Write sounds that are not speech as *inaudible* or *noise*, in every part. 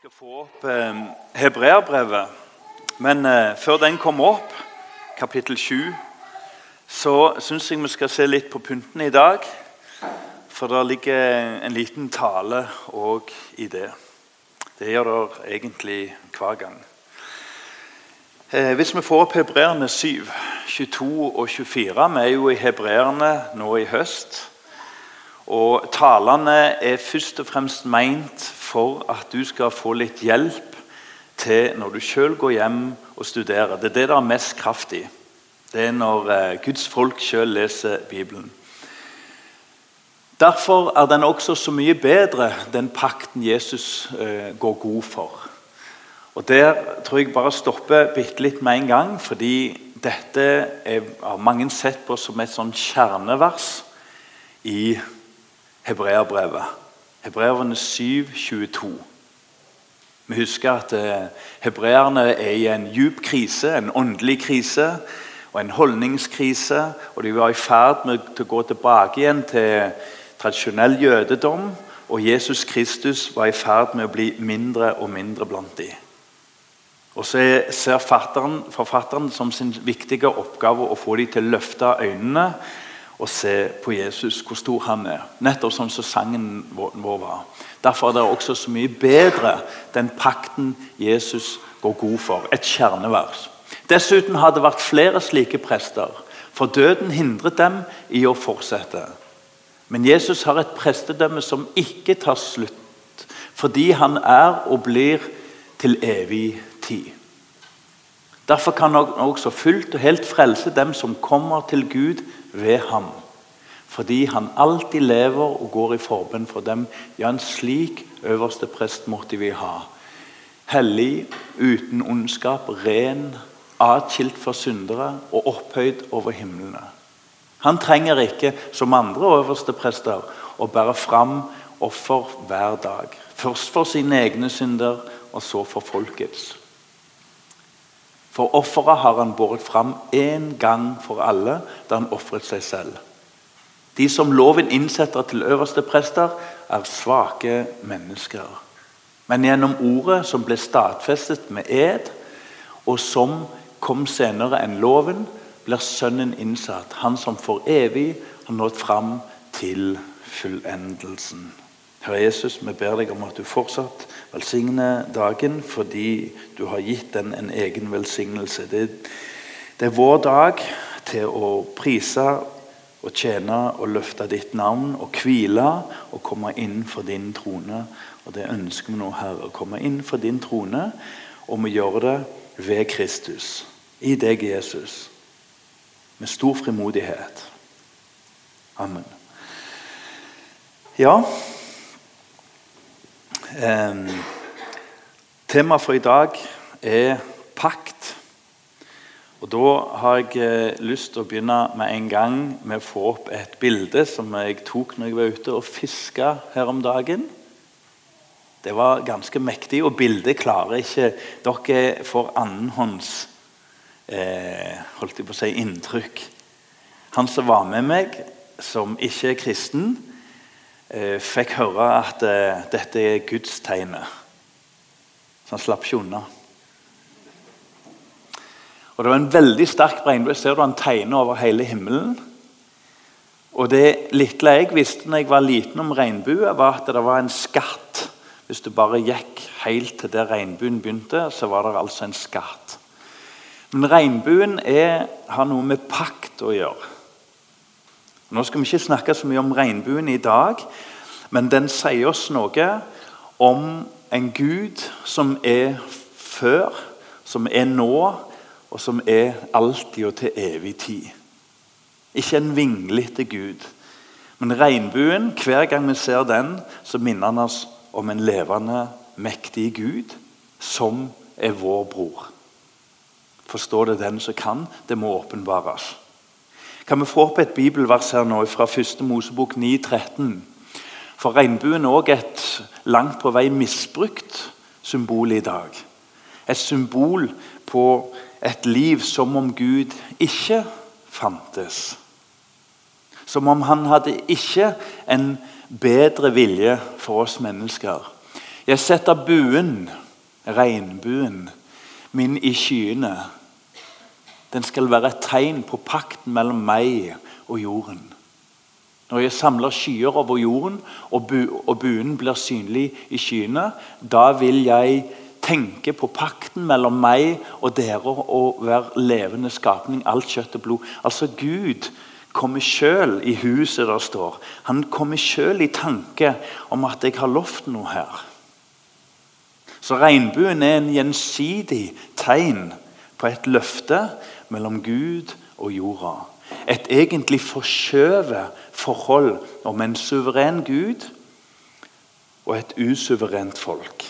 skal få opp eh, hebreerbrevet. Men eh, før den kommer opp, kapittel 7, så syns jeg vi skal se litt på pyntene i dag. For det ligger en liten tale òg i det. Det gjør det egentlig hver gang. Eh, hvis vi får opp hebreerne 7, 22 og 24 Vi er jo i hebreerne nå i høst. Og talene er først og fremst meint for at du skal få litt hjelp til når du sjøl går hjem og studerer. Det er det det er mest kraft i. Det er når eh, Guds folk sjøl leser Bibelen. Derfor er den også så mye bedre, den pakten Jesus eh, går god for. Og Der tror jeg bare stopper bitte litt med en gang, fordi dette er, har mange sett på som et sånn kjernevers i hebreerbrevet. Hebreerne 7, 22. Vi husker at eh, hebreerne er i en djup krise, en åndelig krise og en holdningskrise. Og de var i ferd med å gå tilbake igjen til tradisjonell jødedom. Og Jesus Kristus var i ferd med å bli mindre og mindre blant dem. Og så ser forfatteren, forfatteren som sin viktige oppgave å få dem til å løfte øynene og se på Jesus, hvor stor han er. Nettopp sånn som sangen vår var. Derfor er det også så mye bedre den pakten Jesus går god for. Et kjernevers. Dessuten har det vært flere slike prester, for døden hindret dem i å fortsette. Men Jesus har et prestedømme som ikke tar slutt, fordi han er og blir til evig tid. Derfor kan han også fullt og helt frelse dem som kommer til Gud ved ham. Fordi han alltid lever og går i forbønn for dem. Ja, en slik øverste prest måtte vi ha. Hellig, uten ondskap, ren, atskilt for syndere og opphøyd over himlene. Han trenger ikke, som andre øverste prester, å bære fram offer hver dag. Først for sine egne synder, og så for folkets. For offeret har han båret fram én gang for alle da han ofret seg selv. De som loven innsetter til øverste prester, er svake mennesker. Men gjennom ordet som ble stadfestet med ed, og som kom senere enn loven, blir Sønnen innsatt. Han som for evig har nådd fram til fullendelsen. Herre Jesus, vi ber deg om at du fortsatt velsigner dagen fordi du har gitt den en egen velsignelse. Det, det er vår dag til å prise og tjene og løfte ditt navn og hvile og komme inn for din trone. Og Det ønsker vi nå, Herre. Å komme inn for din trone, og vi gjør det ved Kristus. I deg, Jesus. Med stor frimodighet. Amen. Ja, Eh, Temaet for i dag er pakt. Og Da har jeg eh, lyst til å begynne med en gang med å få opp et bilde som jeg tok når jeg var ute og fiska her om dagen. Det var ganske mektig, og bildet klarer ikke Dere får annenhånds eh, holdt jeg på å si, inntrykk. Han som var med meg, som ikke er kristen, fikk høre at eh, dette er gudstegnet. Så han slapp ikke unna. Og Det var en veldig sterk regnbue. Ser du han tegner over hele himmelen? Og Det lille jeg visste når jeg var liten om regnbue, var at det var en skatt. Hvis du bare gikk helt til der regnbuen begynte, så var det altså en skatt. Men regnbuen har noe med pakt å gjøre. Nå skal vi ikke snakke så mye om regnbuen i dag, men den sier oss noe om en Gud som er før, som er nå, og som er alltid og til evig tid. Ikke en vinglete Gud. Men regnbuen, hver gang vi ser den, så minner den oss om en levende, mektig Gud som er vår bror. Forstår det den som kan? Det må åpenbares. Kan vi få opp et bibelvers her nå fra 1. Mosebok 9, 13? For regnbuen er òg et langt på vei misbrukt symbol i dag. Et symbol på et liv som om Gud ikke fantes. Som om han hadde ikke en bedre vilje for oss mennesker. Jeg setter buen, regnbuen, min i skyene. Den skal være et tegn på pakten mellom meg og jorden. Når jeg samler skyer over jorden, og, bu og buen blir synlig i skyene, da vil jeg tenke på pakten mellom meg og dere og hver levende skapning, alt kjøtt og blod. Altså Gud kommer sjøl i huset der står. Han kommer sjøl i tanke om at jeg har lovt noe her. Så regnbuen er en gjensidig tegn på et løfte mellom Gud og jorda. Et egentlig forskjøvet forhold om en suveren Gud og et usuverent folk.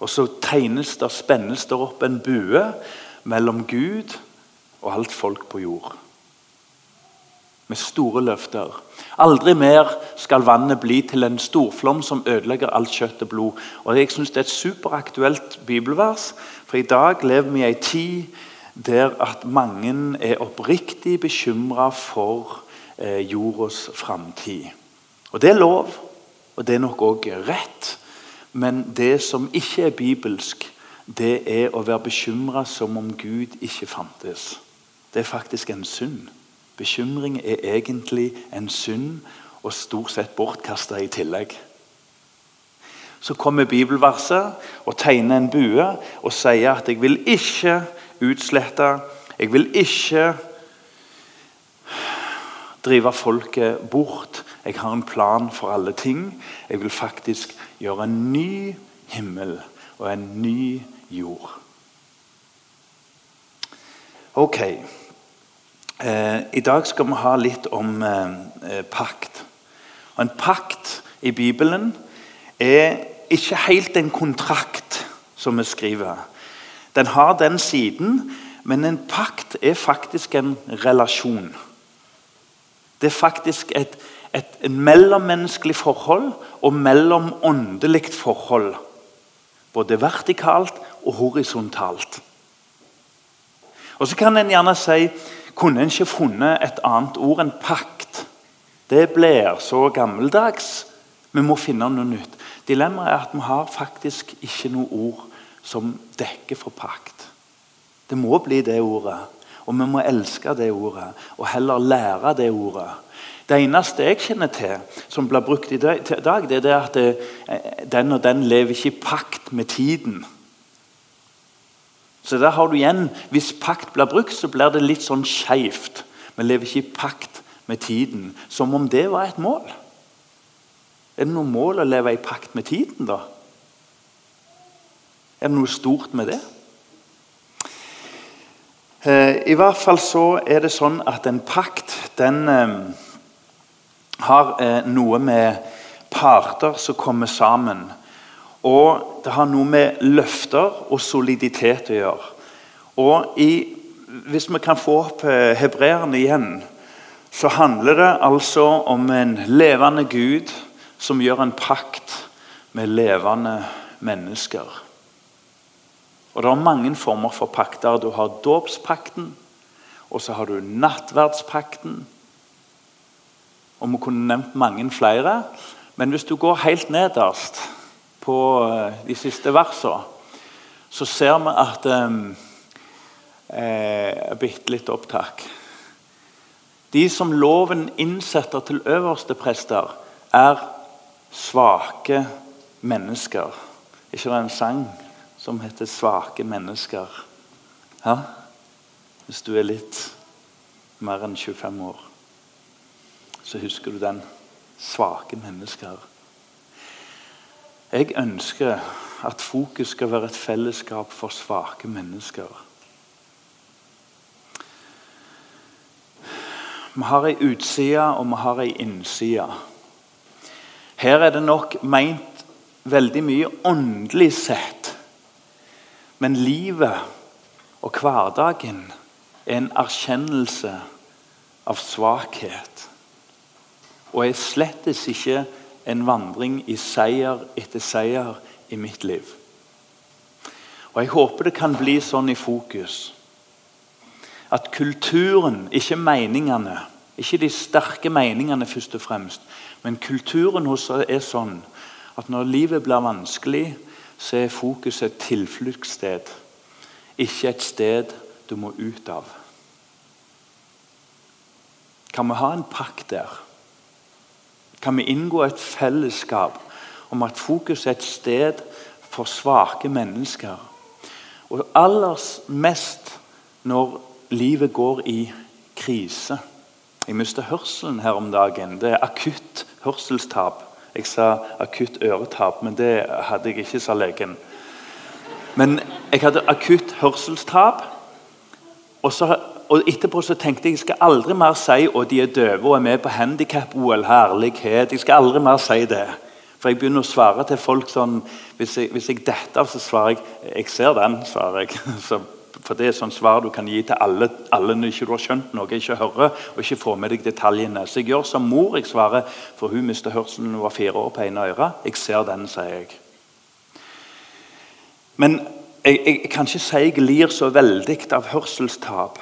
Og så tegnes det, spennes det opp en bue mellom Gud og alt folk på jord. Med store løfter. Aldri mer skal vannet bli til en storflom som ødelegger alt kjøtt og blod. Og Jeg synes Det er et superaktuelt bibelvers, for i dag lever vi i ei tid der at mange er oppriktig bekymra for eh, jordas framtid. Og det er lov, og det er nok òg rett. Men det som ikke er bibelsk, det er å være bekymra som om Gud ikke fantes. Det er faktisk en synd. Bekymring er egentlig en synd, og stort sett bortkasta i tillegg. Så kommer bibelverset og tegner en bue og sier at 'jeg vil ikke utslette', 'jeg vil ikke drive folket bort', 'jeg har en plan for alle ting', 'jeg vil faktisk gjøre en ny himmel og en ny jord'. Ok. Eh, I dag skal vi ha litt om eh, eh, pakt. Og En pakt i Bibelen er ikke helt en kontrakt, som vi skriver. Den har den siden, men en pakt er faktisk en relasjon. Det er faktisk et, et, et mellommenneskelig forhold og mellomåndelig forhold. Både vertikalt og horisontalt. Og Så kan en gjerne si kunne en ikke funnet et annet ord enn pakt? Det blir så gammeldags. Vi må finne noe nytt. Dilemmaet er at vi har faktisk ikke noe ord som dekker for pakt. Det må bli det ordet. Og vi må elske det ordet, og heller lære det ordet. Det eneste jeg kjenner til som blir brukt i dag, det er at eh, den og den lever ikke i pakt med tiden. Så der har du igjen, Hvis pakt blir brukt, så blir det litt sånn skeivt. Vi lever ikke i pakt med tiden, som om det var et mål. Er det noe mål å leve i pakt med tiden, da? Er det noe stort med det? Eh, I hvert fall så er det sånn at en pakt den eh, har eh, noe med parter som kommer sammen. Og det har noe med løfter og soliditet å gjøre. Og i, Hvis vi kan få opp hebreerne igjen, så handler det altså om en levende Gud som gjør en pakt med levende mennesker. Og Det er mange former for pakter. Du har dåpspakten, og så har du nattverdspakten. Og Vi kunne nevnt mange flere. Men hvis du går helt nederst på eh, de siste versene, så ser vi at um, eh, Bitte litt opptak. De som loven innsetter til øverste prester, er svake mennesker. Ikke det en sang som heter 'Svake mennesker'? Ja? Hvis du er litt mer enn 25 år, så husker du den. Svake mennesker. Jeg ønsker at fokus skal være et fellesskap for svake mennesker. Vi har ei utside, og vi har ei innside. Her er det nok meint veldig mye åndelig sett. Men livet og hverdagen er en erkjennelse av svakhet. Og er slettes ikke en vandring i seier etter seier i mitt liv. Og Jeg håper det kan bli sånn i fokus at kulturen, ikke meningene, ikke de sterke meningene først og fremst, men kulturen hos oss er sånn at når livet blir vanskelig, så er fokuset et tilfluktssted, ikke et sted du må ut av. Kan vi ha en pakt der? Kan vi inngå et fellesskap om at fokus er et sted for svake mennesker? Og aller mest når livet går i krise. Jeg mistet hørselen her om dagen. Det er akutt hørselstap. Jeg sa akutt øretap, men det hadde jeg ikke, sa legen. Men jeg hadde akutt hørselstap. Og, så, og etterpå så tenkte jeg jeg skal aldri mer si at de er døve og er med på handikap-OL. Herlighet. Jeg skal aldri mer si det. For jeg begynner å svare til folk sånn Hvis jeg, hvis jeg detter av, så svarer jeg 'Jeg ser den', svarer jeg. *laughs* Så for det er sånn svar du kan gi til alle, alle når ikke du har skjønt noe, ikke hører og ikke får med deg detaljene. Så jeg gjør som mor. Jeg svarer, for hun mistet hørselen da hun var fire år på ene øre. Jeg ser den, sier jeg. Men jeg, jeg, jeg kan ikke si jeg lir så veldig av hørselstap.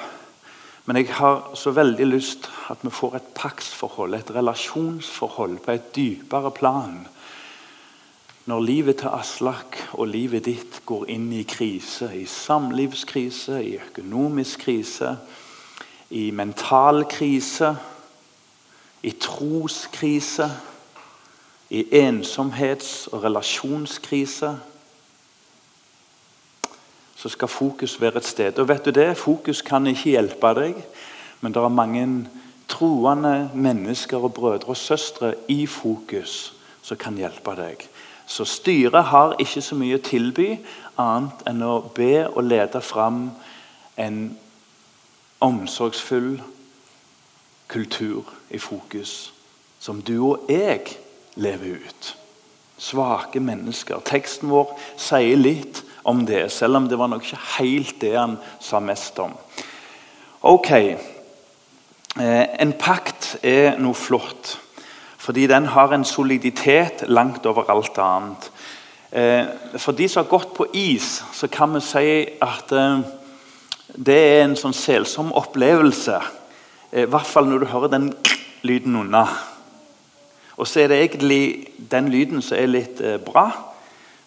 Men jeg har så veldig lyst at vi får et paktsforhold, et relasjonsforhold på et dypere plan når livet til Aslak og livet ditt går inn i krise, i samlivskrise, i økonomisk krise, i mental krise, i troskrise, i ensomhets- og relasjonskrise så skal fokus være et sted. Og vet du det? Fokus kan ikke hjelpe deg, men det er mange troende mennesker og brødre og søstre i fokus som kan hjelpe deg. Så styret har ikke så mye å tilby annet enn å be og lede fram en omsorgsfull kultur i fokus, som du og jeg lever ut. Svake mennesker. Teksten vår sier litt om det, selv om det var nok ikke helt det han sa mest om. Ok, eh, En pakt er noe flott. Fordi den har en soliditet langt over alt annet. Eh, for de som har gått på is, så kan vi si at eh, det er en sånn selsom opplevelse. Eh, I hvert fall når du hører den lyden unna. Og så er det egentlig den lyden som er litt bra.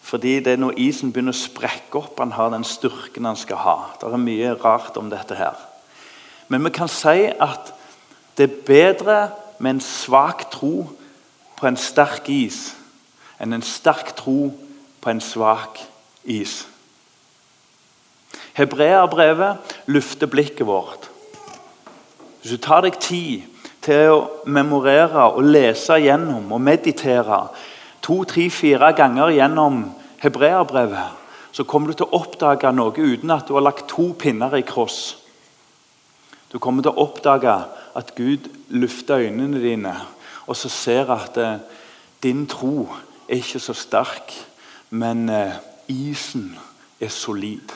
Fordi det er når isen begynner å sprekke opp, han har den styrken han skal ha. Det er mye rart om dette her. Men vi kan si at det er bedre med en svak tro på en sterk is enn en sterk tro på en svak is. Hebreabrevet lufter blikket vårt. Hvis du tar deg tid til å memorere og lese gjennom og meditere to, tre, fire ganger gjennom hebreabrevet, så kommer du til å oppdage noe uten at du har lagt to pinner i kross. Du kommer til å oppdage at Gud lufter øynene dine, og så ser at eh, din tro er ikke så sterk, men eh, isen er solid.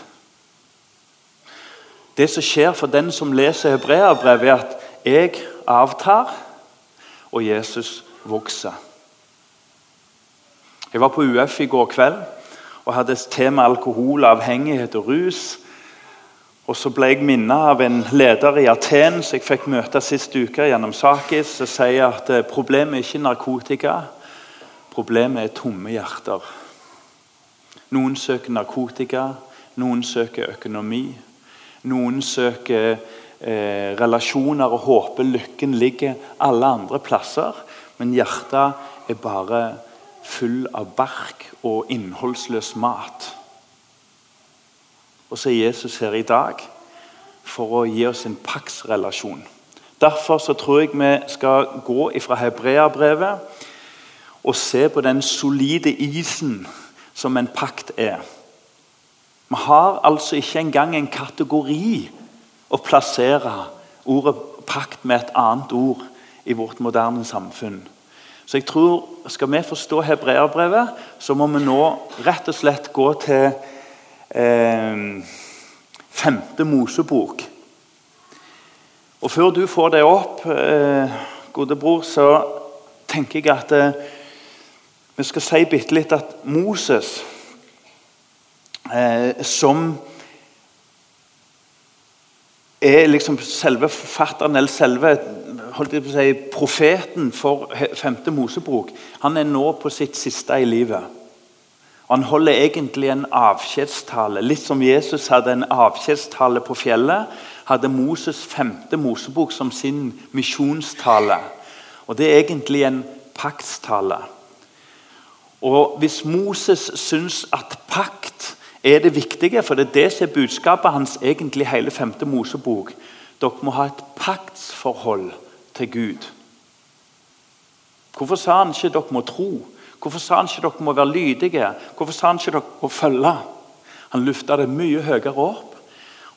Det som skjer for den som leser hebreerbrevet, er at jeg avtar, og Jesus vokser. Jeg var på UF i går kveld og hadde tema alkohol, avhengighet og rus. Og Så ble jeg minnet av en leder i Aten som jeg fikk møte sist uke gjennom Sakis, som sier at eh, problemet er ikke narkotika, problemet er tomme hjerter. Noen søker narkotika, noen søker økonomi. Noen søker eh, relasjoner og håper lykken ligger alle andre plasser. Men hjertet er bare full av bark og innholdsløs mat. Og så er Jesus her i dag for å gi oss en paksrelasjon. Derfor så tror jeg vi skal gå fra hebreabrevet og se på den solide isen som en pakt er. Vi har altså ikke engang en kategori å plassere ordet pakt med et annet ord i vårt moderne samfunn. Så jeg tror, Skal vi forstå hebreerbrevet, så må vi nå rett og slett gå til femte Mosebok. Og Før du får det opp, eh, gode bror, så tenker jeg at eh, vi skal si bitte litt at Moses eh, som er liksom selve forfatteren, eller selve si, profeten for femte Mosebok han er nå på sitt siste i livet. Og Han holder egentlig en avskjedstale. Litt som Jesus hadde en avskjedstale på fjellet, hadde Moses femte Mosebok som sin misjonstale. Og Det er egentlig en paktstale. Og Hvis Moses syns at pakt er det viktige, for det er det som er budskapet hans egentlig hele femte Mosebok Dere må ha et paktsforhold til Gud. Hvorfor sa han ikke dere må tro? Hvorfor sa han ikke dere må være lydige? Hvorfor sa han ikke dere må følge? Han lufta det mye høyere opp.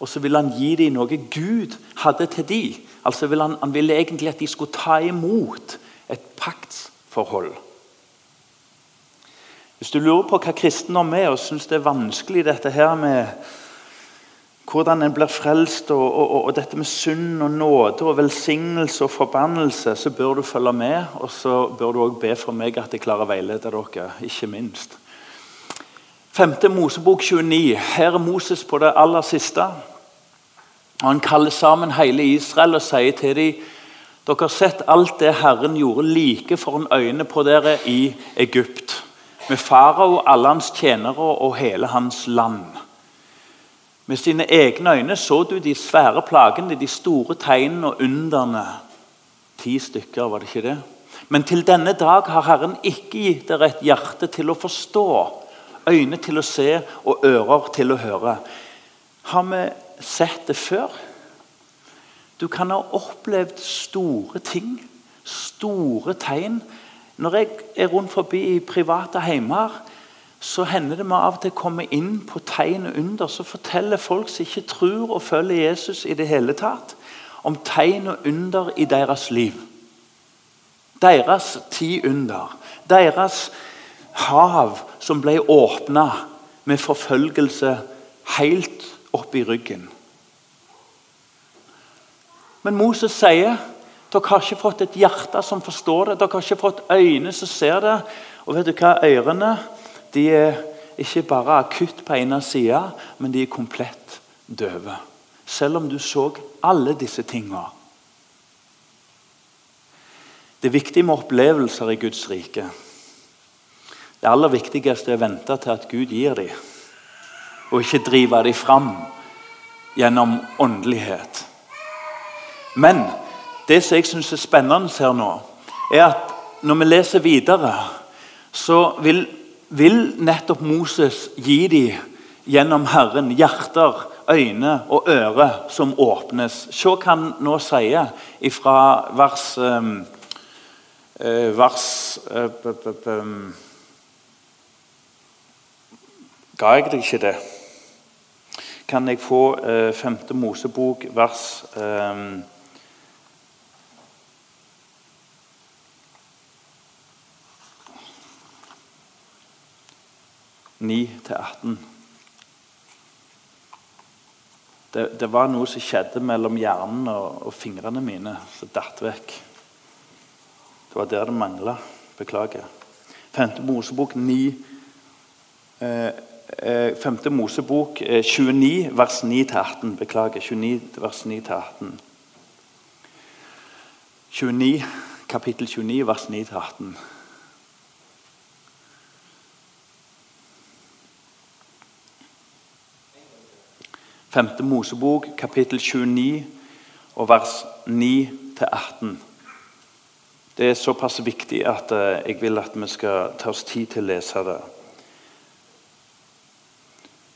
Og så ville han gi dem noe Gud hadde til dem. Altså ville han, han ville egentlig at de skulle ta imot et paktsforhold. Hvis du lurer på hva kristendom er og syns det er vanskelig dette her med hvordan en blir frelst, og, og, og, dette med synd og nåde og velsignelse og forbannelse, så bør du følge med. Og så bør du også be for meg at jeg klarer å veilede dere. ikke minst. 5. Mosebok 29. Her er Moses på det aller siste. Og Han kaller sammen hele Israel og sier til dem dere har sett alt det Herren gjorde like foran øynene på dere i Egypt. Med farao, alle hans tjenere og hele hans land. Med sine egne øyne så du de svære plagene, de store tegnene og underne. Ti stykker, var det ikke det? Men til denne dag har Herren ikke gitt dere et hjerte til å forstå, øyne til å se og ører til å høre. Har vi sett det før? Du kan ha opplevd store ting, store tegn. Når jeg er rundt forbi i private heimer, så hender det med av og til komme inn på tegn og under. Så forteller folk som ikke tror og følger Jesus i det hele tatt, om tegn og under i deres liv. Deres ti under. Deres hav som ble åpna med forfølgelse helt opp i ryggen. Men Moses sier dere har ikke fått et hjerte som forstår det. Dere har ikke fått øyne som ser det. Og vet du hva? Ørene de er ikke bare akutt på ene sida, men de er komplett døve. Selv om du så alle disse tingene. Det er viktig med opplevelser i Guds rike. Det aller viktigste er å vente til at Gud gir dem, og ikke drive dem fram gjennom åndelighet. Men det som jeg syns er spennende her nå, er at når vi leser videre, så vil vil nettopp Moses gi dem gjennom Herren hjerter, øyne og øre som åpnes. Se hva han nå sier fra vers, um, vers uh, um, Ga jeg deg ikke det? Kan jeg få 5. Mosebok, vers um, 9-18. Det, det, var noe som skjedde mellom hjernen og, og fingrene mine, som datt vekk. Det var der det mangla. Beklager. Femte Mosebok 9 eh, eh, Femte Mosebok eh, 29, vers 9-18. Beklager. 29, vers 9-18. 29, kapittel 29, vers 9-18. 5. Mosebok, kapittel 29, og vers 9-18. Det er såpass viktig at eh, jeg vil at vi skal ta oss tid til å lese det.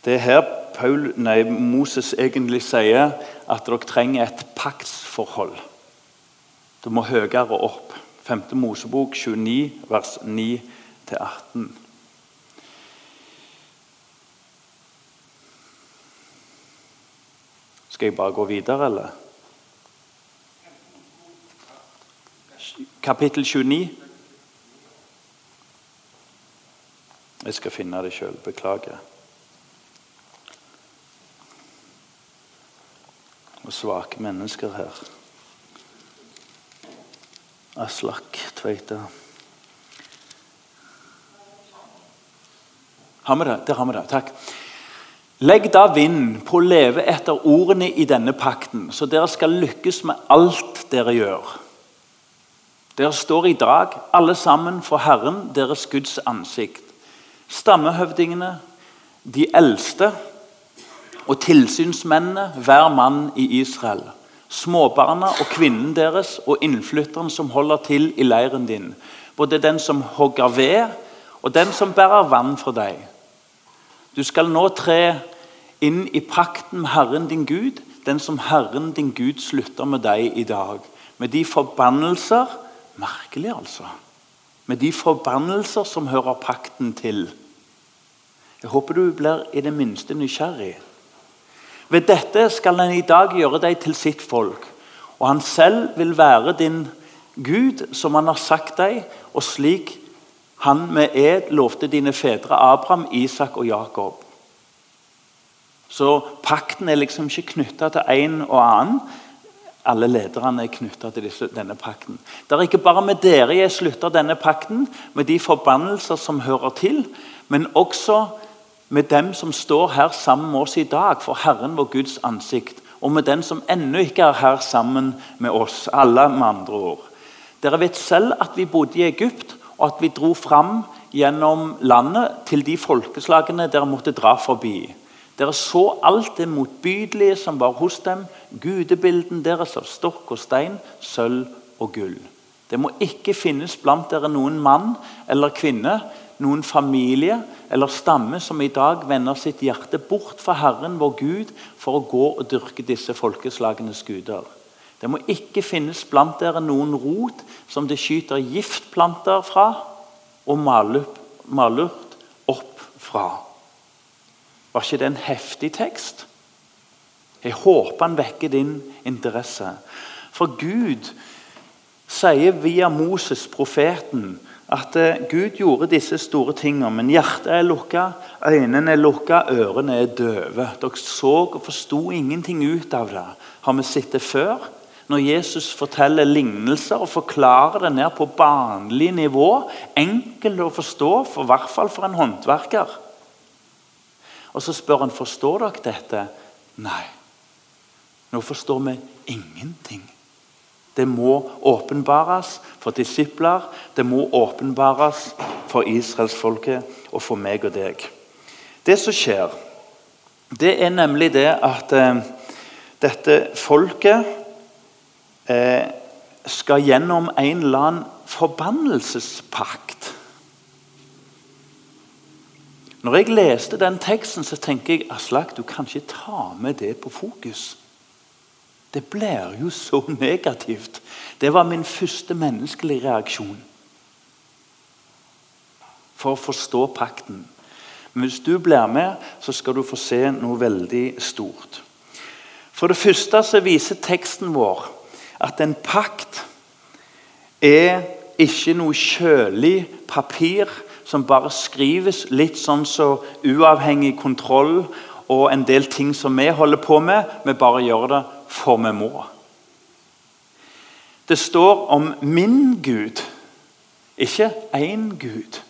Det er her Paul, nei, Moses egentlig sier at dere trenger et paktsforhold. Du må høyere opp. 5. Mosebok 29, vers 9-18. Skal jeg bare gå videre, eller? Kapittel 29. Jeg skal finne det sjøl. Beklager. Og svake mennesker her. Aslak Tveita. Har vi det? Der har vi det. Takk. Legg da vind på å leve etter ordene i denne pakten, så dere skal lykkes med alt dere gjør. Dere står i dag alle sammen for Herren, deres Guds ansikt. Stammehøvdingene, de eldste og tilsynsmennene, hver mann i Israel. Småbarna og kvinnen deres og innflytteren som holder til i leiren din. Både den som hogger ved, og den som bærer vann for deg. Du skal nå tre inn i pakten med Herren din Gud, den som Herren din Gud slutter med deg i dag. Med de forbannelser Merkelig, altså. Med de forbannelser som hører pakten til. Jeg håper du blir i det minste nysgjerrig. Ved dette skal han i dag gjøre deg til sitt folk, og han selv vil være din Gud, som han har sagt deg, og slik han med ed lovte dine fedre Abraham, Isak og Jakob. Så pakten er liksom ikke knytta til en og annen. Alle lederne er knytta til disse, denne pakten. Det er ikke bare med dere jeg slutter denne pakten, med de forbannelser som hører til, men også med dem som står her sammen med oss i dag, for Herren vår Guds ansikt, og med den som ennå ikke er her sammen med oss. Alle, med andre ord. Dere vet selv at vi bodde i Egypt, og at vi dro fram gjennom landet til de folkeslagene dere måtte dra forbi. Dere så alt det motbydelige som var hos dem, gudebilden deres av stokk og stein, sølv og gull. Det må ikke finnes blant dere noen mann eller kvinne, noen familie eller stamme som i dag vender sitt hjerte bort fra Herren vår Gud for å gå og dyrke disse folkeslagenes guder. Det må ikke finnes blant dere noen rot som det skyter giftplanter fra og malurt opp fra. Var ikke det en heftig tekst? Jeg håper han vekker din interesse. For Gud sier via Moses, profeten, at eh, Gud gjorde disse store tingene, men hjertet er lukka, øynene er lukka, ørene er døve. Dere så og forsto ingenting ut av det. Har vi sett det før? Når Jesus forteller lignelser og forklarer det ned på barnlig nivå, enkelt å forstå, for i hvert fall for en håndverker. Og Så spør han forstår dere dette. Nei. Nå forstår vi ingenting. Det må åpenbares for disipler, det må åpenbares for israelsfolket og for meg og deg. Det som skjer, det er nemlig det at eh, dette folket skal gjennom en eller annen forbannelsespakt. Når jeg leste den teksten, så tenker jeg Aslak, du kan ikke ta med det på fokus. Det blir jo så negativt. Det var min første menneskelige reaksjon. For å forstå pakten. Men hvis du blir med, så skal du få se noe veldig stort. For det første så viser teksten vår at en pakt er ikke noe kjølig papir som bare skrives litt sånn så uavhengig kontroll og en del ting som vi holder på med. Vi bare gjør det for vi må. Det står om min Gud, ikke én Gud.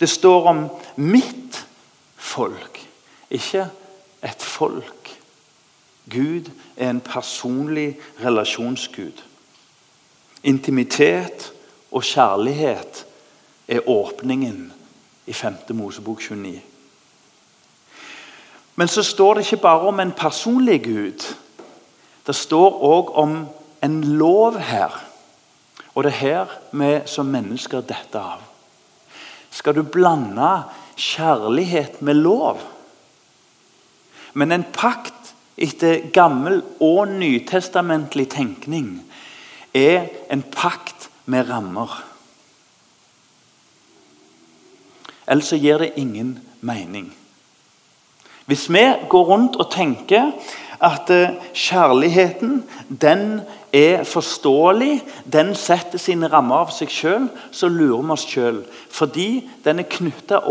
Det står om mitt folk, ikke et folk. Gud er en personlig relasjonsgud. Intimitet og kjærlighet er åpningen i 5. Mosebok 29. Men så står det ikke bare om en personlig Gud. Det står òg om en lov her. Og det er her vi som mennesker detter av. Skal du blande kjærlighet med lov? Men en pakt etter gammel og nytestamentlig tenkning er en pakt med rammer. Ellers så gir det ingen mening. Hvis vi går rundt og tenker at eh, kjærligheten den er forståelig, den setter sine rammer av seg sjøl, så lurer vi oss sjøl. Fordi den er knytta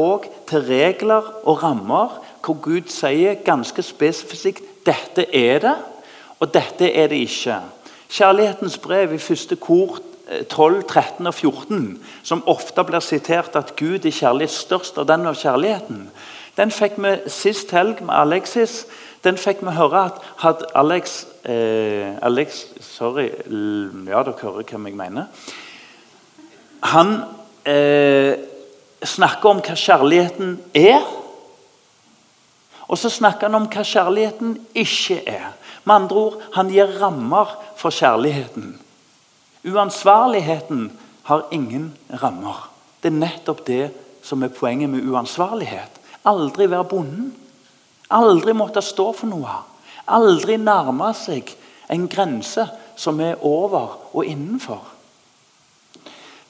til regler og rammer hvor Gud sier ganske spesifikt dette er det, og dette er det ikke. Kjærlighetens brev i første kor 12, 13 og 14, som ofte blir sitert at Gud er kjærlighet størst av den av kjærligheten, Den fikk vi sist helg med Alexis. Den fikk vi høre at hadde Alex, eh, Alex Sorry, ja, dere hører hvem jeg mener. Han eh, snakker om hva kjærligheten er. Og så snakker han om hva kjærligheten ikke er. Med andre ord, Han gir rammer for kjærligheten. Uansvarligheten har ingen rammer. Det er nettopp det som er poenget med uansvarlighet. Aldri være bonden. Aldri måtte stå for noe. Aldri nærme seg en grense som er over og innenfor.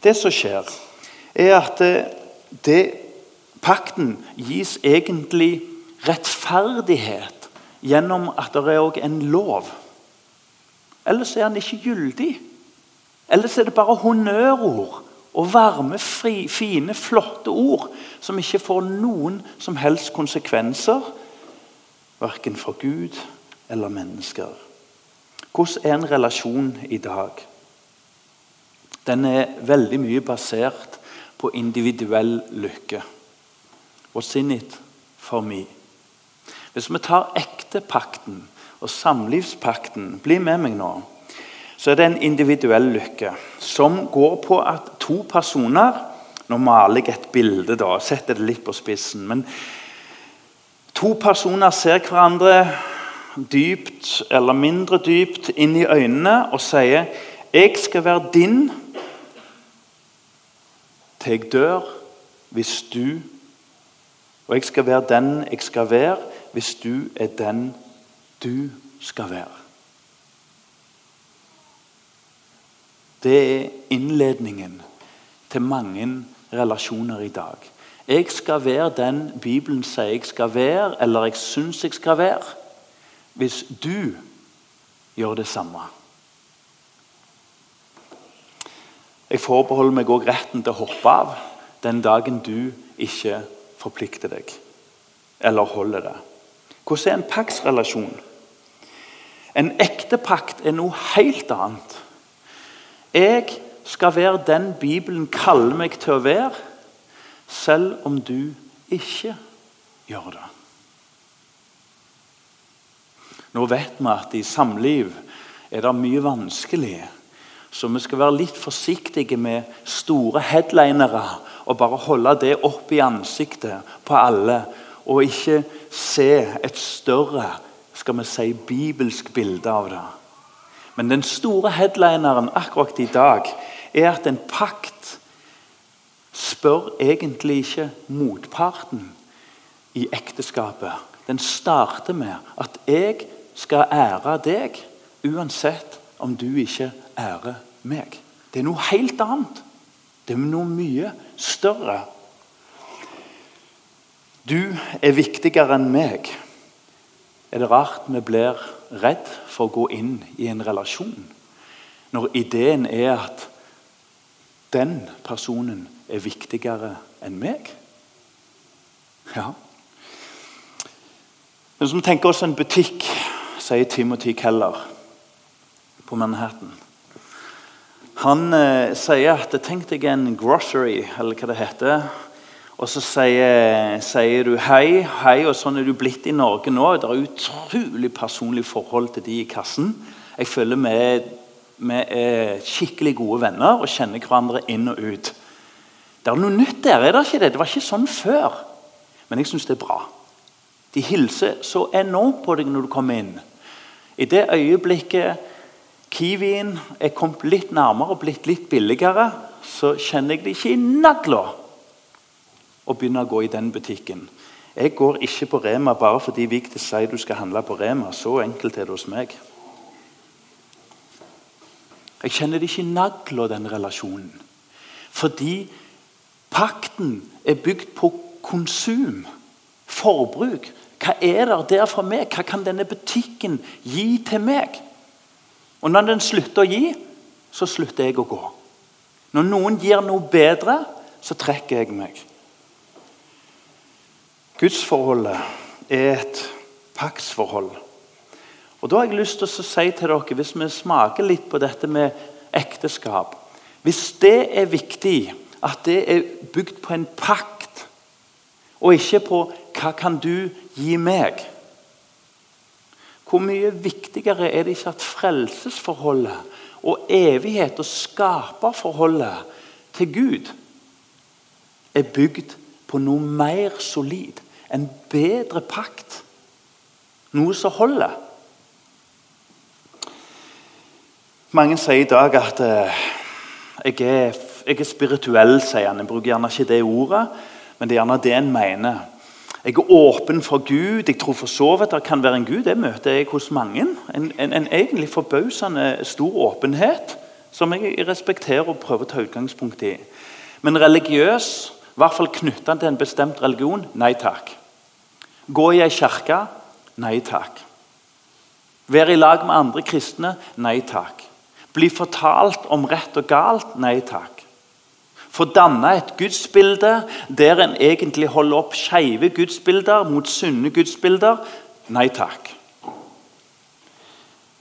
Det som skjer, er at det, det, pakten gis egentlig rettferdighet gjennom at det er også en lov. Ellers er han ikke gyldig. Ellers er det bare honnørord og varme, fri, fine, flotte ord som ikke får noen som helst konsekvenser, verken for Gud eller mennesker. Hvordan er en relasjon i dag? Den er veldig mye basert på individuell lykke. What's in it for me? Hvis vi tar ektepakten og samlivspakten Bli med meg nå så er det en individuell lykke som går på at to personer Nå maler jeg et bilde, da, setter det litt på spissen. Men to personer ser hverandre dypt eller mindre dypt inn i øynene og sier 'Jeg skal være din til jeg dør, hvis du' 'Og jeg skal være den jeg skal være, hvis du er den du skal være'. Det er innledningen til mange relasjoner i dag. Jeg skal være den Bibelen sier jeg skal være, eller jeg syns jeg skal være, hvis du gjør det samme. Jeg forbeholder meg òg retten til å hoppe av den dagen du ikke forplikter deg eller holder det. Hvordan er en paktsrelasjon? En ekte pakt er noe helt annet. Jeg skal være den Bibelen kaller meg til å være, selv om du ikke gjør det. Nå vet vi at i samliv er det mye vanskelig, så vi skal være litt forsiktige med store headlinere og bare holde det opp i ansiktet på alle, og ikke se et større skal vi si, bibelsk bilde av det. Men den store headlineren akkurat i dag er at en pakt spør egentlig ikke motparten i ekteskapet. Den starter med at 'jeg skal ære deg uansett om du ikke ærer meg'. Det er noe helt annet. Det er noe mye større. Du er viktigere enn meg. Er det rart vi blir redd for å gå inn i en relasjon når ideen er at den personen er viktigere enn meg? Ja. Men som tenker oss en butikk, sier Timothy Keller på Manhattan. Han eh, sier at tenk deg en grocery, eller hva det heter. Og så sier, sier, du hei, hei, og sånn er du blitt i Norge nå. Det er utrolig personlig forhold til de i kassen. Jeg føler vi er, skikkelig gode venner og kjenner hverandre inn og ut. Det er noe nytt der, er det ikke det? Det var ikke sånn før. Men jeg syns det er bra. De hilser så enormt på deg når du kommer inn. I det øyeblikket Kiwien er kommet litt nærmere og blitt litt billigere, så kjenner jeg det ikke i nagla og begynne å gå i den butikken. Jeg går ikke på Rema bare fordi Vigdis sier du skal handle på Rema. Så enkelt er det hos meg. Jeg kjenner det ikke i nagla, den relasjonen. Fordi pakten er bygd på konsum, forbruk. Hva er det der for meg? Hva kan denne butikken gi til meg? Og når den slutter å gi, så slutter jeg å gå. Når noen gir noe bedre, så trekker jeg meg. Gudsforholdet er et paktsforhold. Og Da har jeg lyst til å si til dere, hvis vi smaker litt på dette med ekteskap Hvis det er viktig, at det er bygd på en pakt, og ikke på hva kan du gi meg? Hvor mye viktigere er det ikke at frelsesforholdet og evighet og skaperforholdet til Gud er bygd på noe mer solid, en bedre pakt, noe som holder? Mange sier i dag at eh, jeg, er, jeg er spirituell, sier han. Jeg bruker gjerne ikke det ordet, men det er gjerne det en mener. Jeg er åpen for Gud. Jeg tror for så vidt det kan være en Gud. Det møter jeg hos mange. En, en, en egentlig forbausende stor åpenhet som jeg respekterer og prøver å ta utgangspunkt i. Men religiøs, i hvert fall knytta til en bestemt religion nei takk. Gå i ei kirke nei takk. Være i lag med andre kristne nei takk. Bli fortalt om rett og galt nei takk få danne et gudsbilde der en egentlig holder opp skeive gudsbilder mot sunne gudsbilder. Nei takk.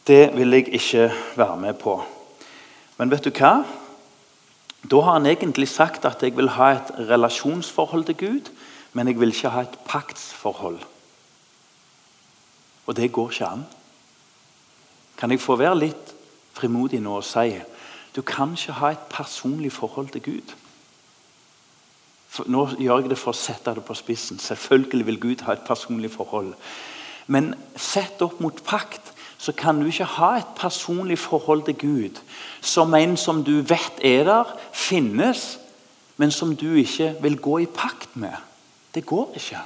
Det vil jeg ikke være med på. Men vet du hva? Da har han egentlig sagt at jeg vil ha et relasjonsforhold til Gud, men jeg vil ikke ha et paktsforhold. Og det går ikke an. Kan jeg få være litt frimodig nå og si du kan ikke ha et personlig forhold til Gud. For, nå gjør jeg det for å sette det på spissen. Selvfølgelig vil Gud ha et personlig forhold. Men sett opp mot pakt så kan du ikke ha et personlig forhold til Gud som en som du vet er der, finnes, men som du ikke vil gå i pakt med. Det går ikke.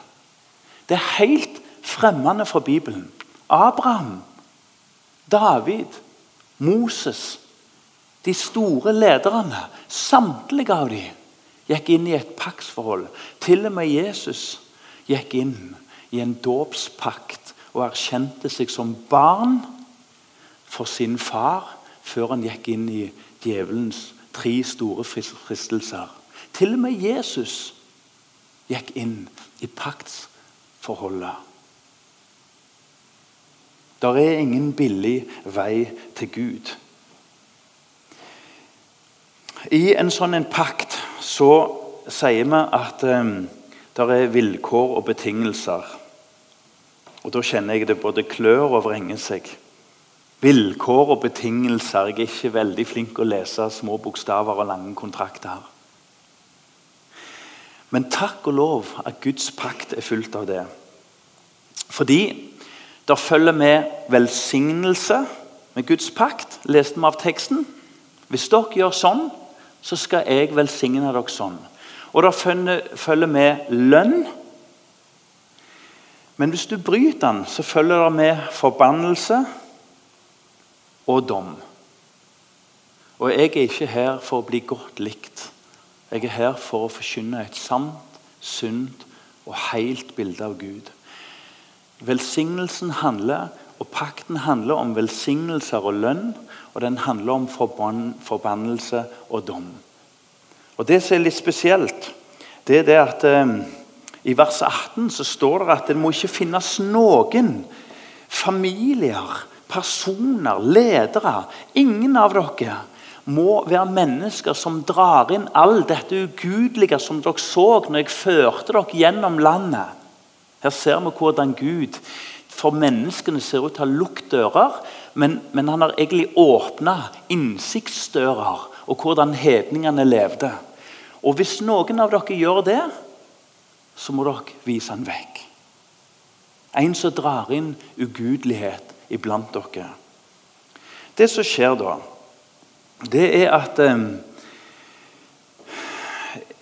Det er helt fremmende for Bibelen. Abraham, David, Moses de store lederne, samtlige av dem, gikk inn i et paktsforhold. Til og med Jesus gikk inn i en dåpspakt og erkjente seg som barn for sin far før han gikk inn i djevelens tre store fristelser. Til og med Jesus gikk inn i paktsforholdet. Der er ingen billig vei til Gud. I en sånn en pakt så sier vi at um, det er vilkår og betingelser. Og Da kjenner jeg det både klør og vrenger seg. Vilkår og betingelser. Jeg er ikke veldig flink å lese små bokstaver og lange kontrakter. Men takk og lov at Guds pakt er fullt av det. Fordi det følger med velsignelse med Guds pakt, leste vi av teksten. Hvis dere gjør sånn, så skal jeg velsigne dere sånn. Og det følger med lønn. Men hvis du bryter den, så følger det med forbannelse og dom. Og jeg er ikke her for å bli godt likt. Jeg er her for å forkynne et sant, sunt og helt bilde av Gud. Velsignelsen handler, og pakten handler om velsignelser og lønn. Og den handler om forbannelse og dom. Og Det som er litt spesielt, det er det at eh, i vers 18 så står det at det må ikke finnes noen familier, personer, ledere Ingen av dere må være mennesker som drar inn all dette ugudelige som dere så når jeg førte dere gjennom landet. Her ser vi hvordan Gud for menneskene ser ut til å ha lukket dører men, men han har egentlig åpna innsiktsdører og hvordan hedningene levde. Og Hvis noen av dere gjør det, så må dere vise han vekk. En som drar inn ugudelighet iblant dere. Det som skjer da, det er at eh,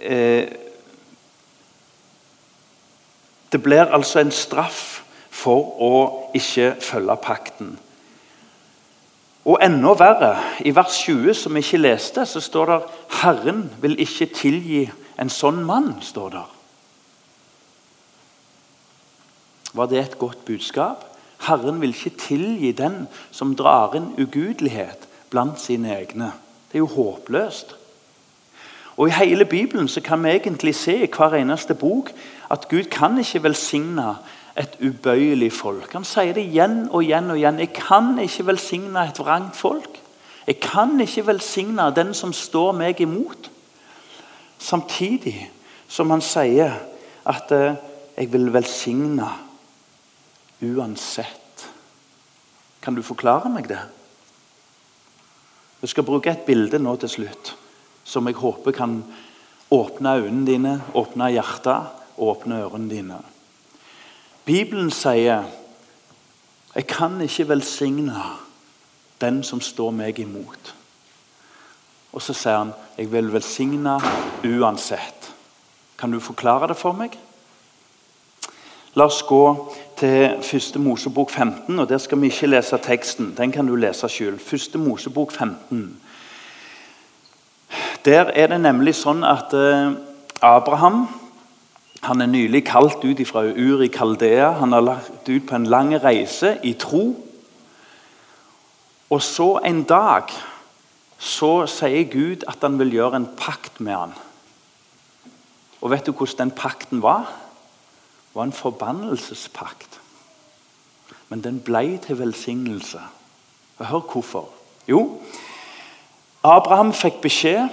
eh Det blir altså en straff for å ikke følge pakten. Og enda verre, i vers 20, som vi ikke leste, så står det 'Herren vil ikke tilgi en sånn mann'. står der. Var det et godt budskap? Herren vil ikke tilgi den som drar inn ugudelighet blant sine egne. Det er jo håpløst. Og I hele Bibelen så kan vi egentlig se i hver eneste bok at Gud kan ikke velsigne et ubøyelig folk. Han sier det igjen og igjen. og igjen. Jeg kan ikke velsigne et vrangt folk. Jeg kan ikke velsigne den som står meg imot. Samtidig som han sier at uh, jeg vil velsigne uansett. Kan du forklare meg det? Jeg skal bruke et bilde nå til slutt som jeg håper kan åpne øynene dine, åpne hjertet, og åpne ørene dine. Bibelen sier jeg kan ikke velsigne den som står meg imot. Og så sier han jeg vil velsigne uansett. Kan du forklare det for meg? La oss gå til første Mosebok 15. og Der skal vi ikke lese teksten. Den kan du lese sjøl. Første Mosebok 15. Der er det nemlig sånn at eh, Abraham han er nylig kalt ut fra Ur i Kaldea. Han har lagt ut på en lang reise i tro. Og så en dag så sier Gud at han vil gjøre en pakt med han. Og vet du hvordan den pakten var? Var en forbannelsespakt. Men den ble til velsignelse. Og hør hvorfor. Jo, Abraham fikk beskjed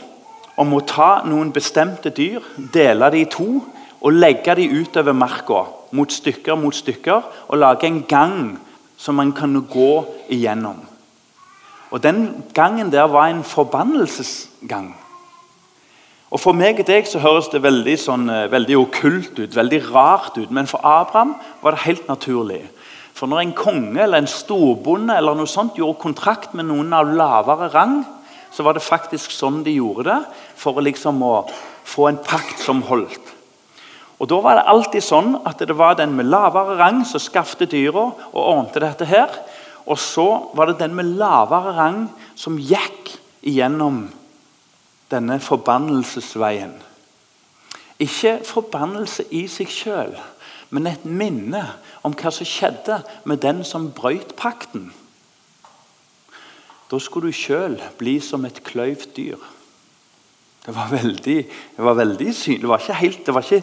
om å ta noen bestemte dyr, dele dem i to og legge dem utover marka mot stykker mot stykker og lage en gang som man kan gå igjennom. Og Den gangen der var en forbannelsesgang. Og For meg og deg så høres det veldig, sånn, eh, veldig okkult ut, veldig rart ut. Men for Abraham var det helt naturlig. For når en konge eller en storbonde eller noe sånt gjorde kontrakt med noen av lavere rang, så var det faktisk sånn de gjorde det for liksom å få en pakt som holdt. Og Da var det alltid sånn at det var den med lavere rang som skaffet dyra og ordnet dette. her. Og så var det den med lavere rang som gikk igjennom denne forbannelsesveien. Ikke forbannelse i seg sjøl, men et minne om hva som skjedde med den som brøt pakten. Da skulle du sjøl bli som et kløyvt dyr. Det var veldig, det var veldig synlig. Det var ikke, helt, det var ikke,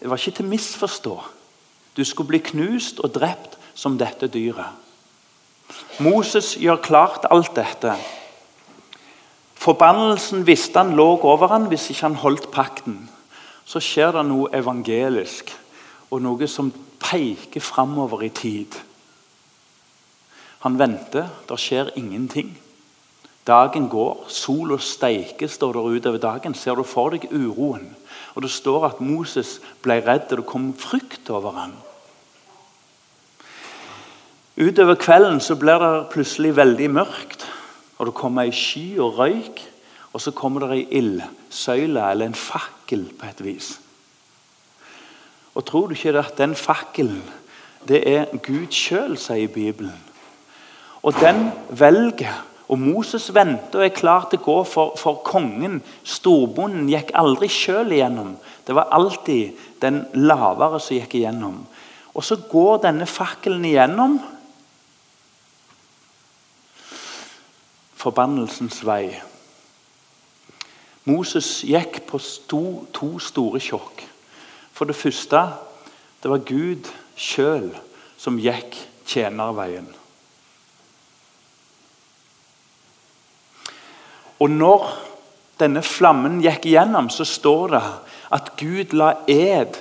det var ikke til misforstå. Du skulle bli knust og drept som dette dyret. Moses gjør klart alt dette. Forbannelsen visste han lå over han hvis ikke han holdt pakten. Så skjer det noe evangelisk og noe som peker framover i tid. Han venter, det skjer ingenting. Dagen går, sola steiker, står der utover dagen. Ser du for deg uroen? Og Det står at Moses ble redd, og det kom frykt over ham. Utover kvelden så blir det plutselig veldig mørkt. Og Det kommer ei sky og røyk, og så kommer det ei ildsøyle eller en fakkel på et vis. Og Tror du ikke at den fakkelen det er Gud sjøl, sier Bibelen? Og den velger og Moses venter og er klar til å gå for, for kongen. Storbonden gikk aldri sjøl igjennom. Det var alltid den lavere som gikk igjennom. Og Så går denne fakkelen igjennom, forbannelsens vei. Moses gikk på sto, to store sjokk. For det første det var Gud sjøl som gikk tjenerveien. Og når denne flammen gikk igjennom, så står det at Gud la ed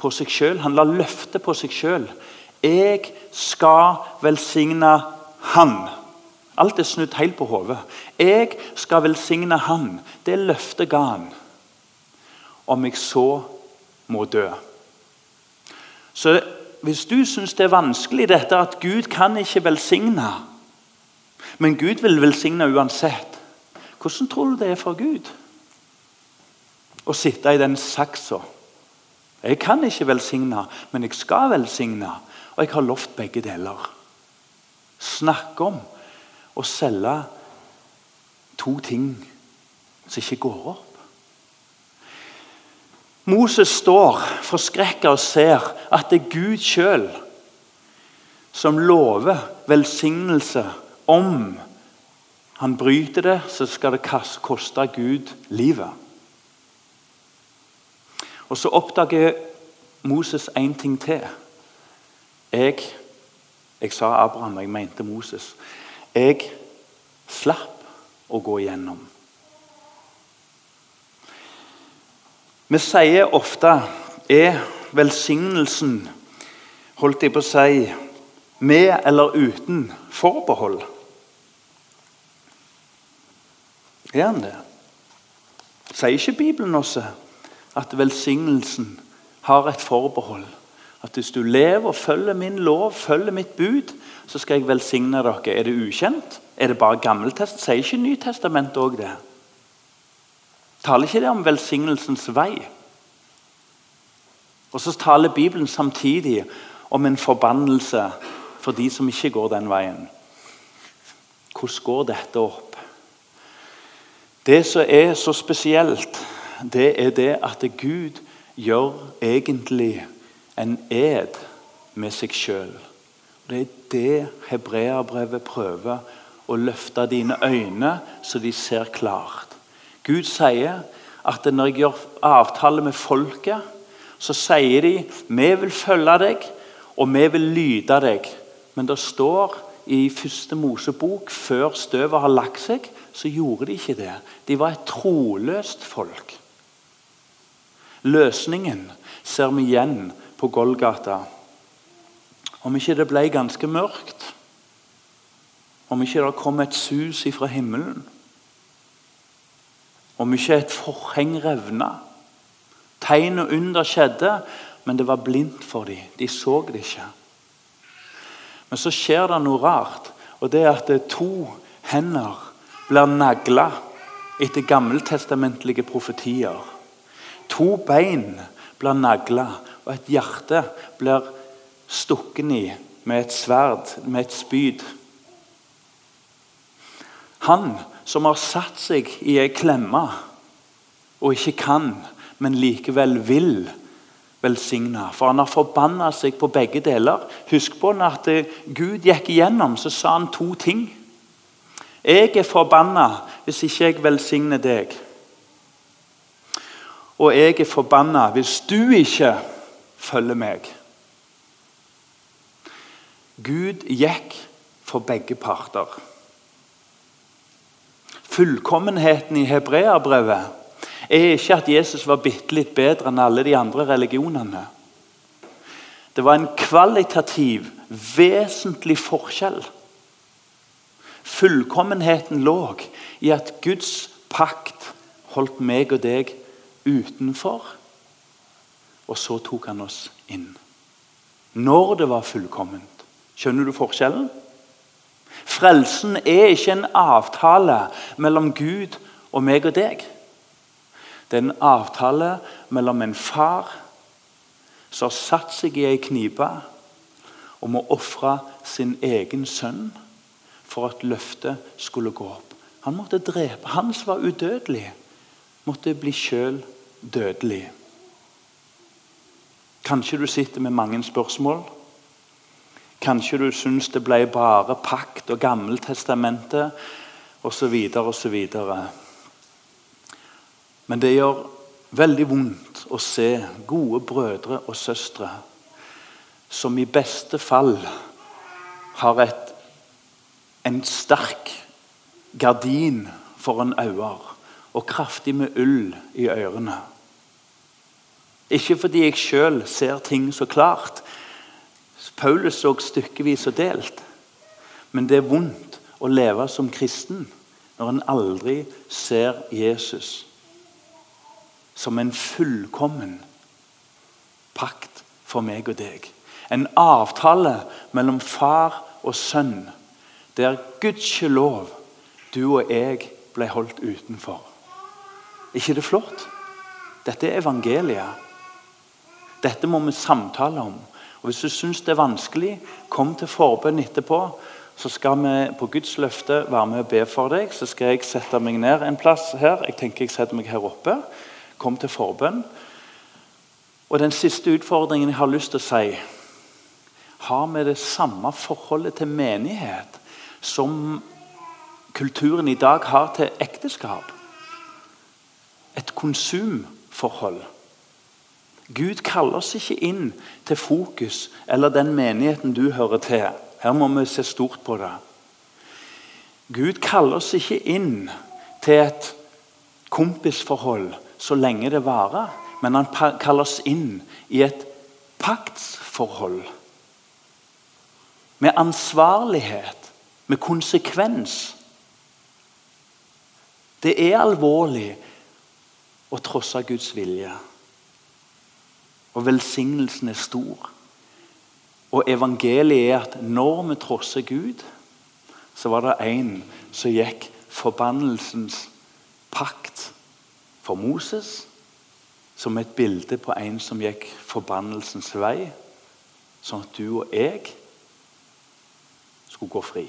på seg sjøl. Han la løfte på seg sjøl. Jeg skal velsigne Han. Alt er snudd helt på hodet. Jeg skal velsigne han. Det løftet ga han. Om jeg så må dø. Så hvis du syns det er vanskelig dette at Gud kan ikke velsigne, men Gud vil velsigne uansett, hvordan tror du det er for Gud å sitte i den saksa? Jeg kan ikke velsigne, men jeg skal velsigne. Og jeg har lovt begge deler. Snakk om å selge to ting som ikke går opp. Moses står forskrekka og ser at det er Gud sjøl som lover velsignelse. Om han bryter det, så skal det koste Gud livet. Og Så oppdager Moses én ting til. Jeg, jeg sa Abraham, jeg mente Moses. Jeg slapp å gå igjennom. Vi sier ofte er velsignelsen, holdt jeg på å si, med eller uten forbehold? Er han det? Sier ikke Bibelen også at velsignelsen har et forbehold? At hvis du lever og følger min lov, følger mitt bud, så skal jeg velsigne dere. Er det ukjent? Er det bare Gammeltest? Sier ikke Nytestamentet òg det? Taler ikke det om velsignelsens vei? Og så taler Bibelen samtidig om en forbannelse for de som ikke går den veien. Hvordan går dette opp? Det som er så spesielt, det er det at Gud gjør egentlig en ed med seg sjøl. Det er det hebreerbrevet prøver å løfte dine øyne så de ser klart. Gud sier at når jeg gjør avtale med folket, så sier de vi vil følge deg, og vi vil lyde deg. Men det står i første Mosebok, før støvet har lagt seg, så gjorde de ikke det. De var et troløst folk. Løsningen ser vi igjen på Golgata. Om ikke det ble ganske mørkt, om ikke det kom et sus ifra himmelen, om ikke et forheng revna Tegn og under skjedde, men det var blindt for dem. De så det ikke. Men så skjer det noe rart, og det er at to hender blir nagla etter gammeltestamentlige profetier. To bein blir nagla, og et hjerte blir stukket i med et sverd, med et spyd. Han som har satt seg i ei klemme og ikke kan, men likevel vil velsigne. For han har forbanna seg på begge deler. Husk på at Gud gikk igjennom, så sa han to ting. Jeg er forbanna hvis ikke jeg velsigner deg. Og jeg er forbanna hvis du ikke følger meg. Gud gikk for begge parter. Fullkommenheten i hebreerbrevet er ikke at Jesus var bitte litt bedre enn alle de andre religionene. Det var en kvalitativ, vesentlig forskjell. Fullkommenheten lå i at Guds pakt holdt meg og deg utenfor, og så tok han oss inn. Når det var fullkomment. Skjønner du forskjellen? Frelsen er ikke en avtale mellom Gud og meg og deg. Det er en avtale mellom en far som har satt seg i ei knipe om å ofre sin egen sønn for at løftet skulle gå opp. Han måtte drepe. Han som var udødelig, måtte bli sjøl dødelig. Kanskje du sitter med mange spørsmål. Kanskje du syns det ble bare pakt og Gammeltestamentet osv. osv. Men det gjør veldig vondt å se gode brødre og søstre som i beste fall har et, en sterk gardin foran øyne og kraftig med ull i ørene. Ikke fordi jeg sjøl ser ting så klart, Paulus så stykkevis og delt. Men det er vondt å leve som kristen når en aldri ser Jesus som en fullkommen pakt for meg og deg. En avtale mellom far og sønn, der gudskjelov du og jeg ble holdt utenfor. ikke det flott? Dette er evangeliet. Dette må vi samtale om. Og Hvis du syns det er vanskelig, kom til forbønn etterpå. Så skal vi på Guds løfte være med og be for deg. Så skal jeg sette meg ned en plass her. Jeg tenker jeg setter meg her oppe. Kom til forbønn. Og Den siste utfordringen jeg har lyst til å si Har vi det samme forholdet til menighet som kulturen i dag har til ekteskap? Et konsumforhold. Gud kaller oss ikke inn til fokus eller den menigheten du hører til. Her må vi se stort på det. Gud kaller oss ikke inn til et kompisforhold så lenge det varer, men han kaller oss inn i et paktsforhold. Med ansvarlighet, med konsekvens. Det er alvorlig å trosse Guds vilje. Og velsignelsen er stor. Og evangeliet er at når vi trosser Gud, så var det en som gikk forbannelsens pakt for Moses, som et bilde på en som gikk forbannelsens vei, sånn at du og jeg skulle gå fri.